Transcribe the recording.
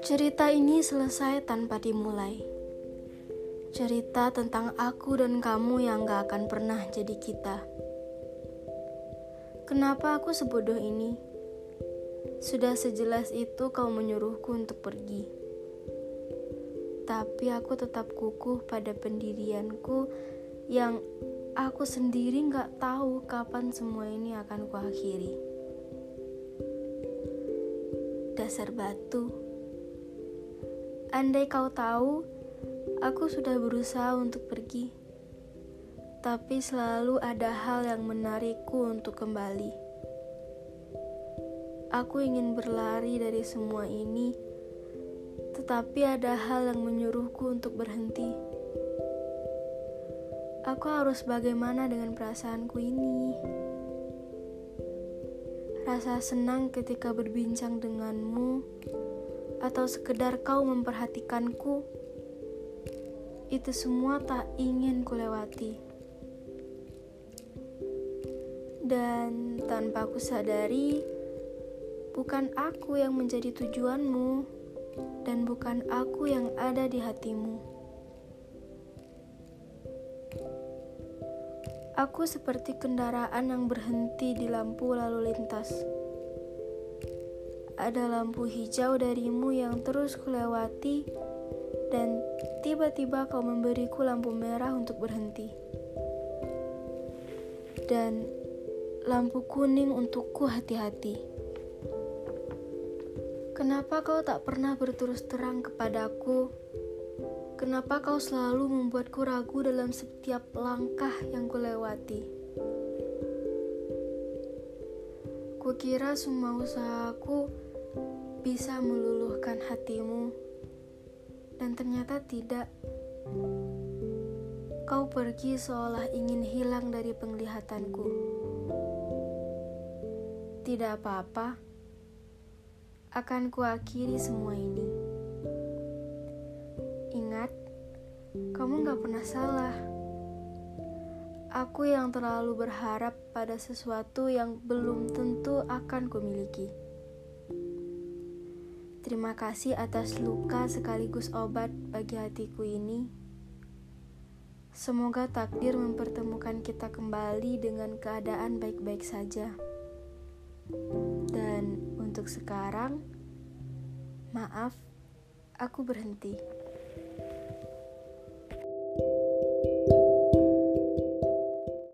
Cerita ini selesai tanpa dimulai. Cerita tentang aku dan kamu yang gak akan pernah jadi kita. Kenapa aku sebodoh ini? Sudah sejelas itu kau menyuruhku untuk pergi. Tapi aku tetap kukuh pada pendirianku yang aku sendiri gak tahu kapan semua ini akan kuakhiri. Dasar batu. Andai kau tahu, aku sudah berusaha untuk pergi, tapi selalu ada hal yang menarikku untuk kembali. Aku ingin berlari dari semua ini, tetapi ada hal yang menyuruhku untuk berhenti. Aku harus bagaimana dengan perasaanku ini? Rasa senang ketika berbincang denganmu atau sekedar kau memperhatikanku, itu semua tak ingin kulewati. Dan tanpa aku sadari, bukan aku yang menjadi tujuanmu, dan bukan aku yang ada di hatimu. Aku seperti kendaraan yang berhenti di lampu lalu lintas ada lampu hijau darimu yang terus kulewati dan tiba-tiba kau memberiku lampu merah untuk berhenti. Dan lampu kuning untukku hati-hati. Kenapa kau tak pernah berterus terang kepadaku? Kenapa kau selalu membuatku ragu dalam setiap langkah yang kulewati? Kukira semua usahaku bisa meluluhkan hatimu, dan ternyata tidak. Kau pergi seolah ingin hilang dari penglihatanku. Tidak apa-apa, akan kuakhiri semua ini. Kamu gak pernah salah. Aku yang terlalu berharap pada sesuatu yang belum tentu akan kumiliki. Terima kasih atas luka sekaligus obat bagi hatiku ini. Semoga takdir mempertemukan kita kembali dengan keadaan baik-baik saja. Dan untuk sekarang, maaf, aku berhenti.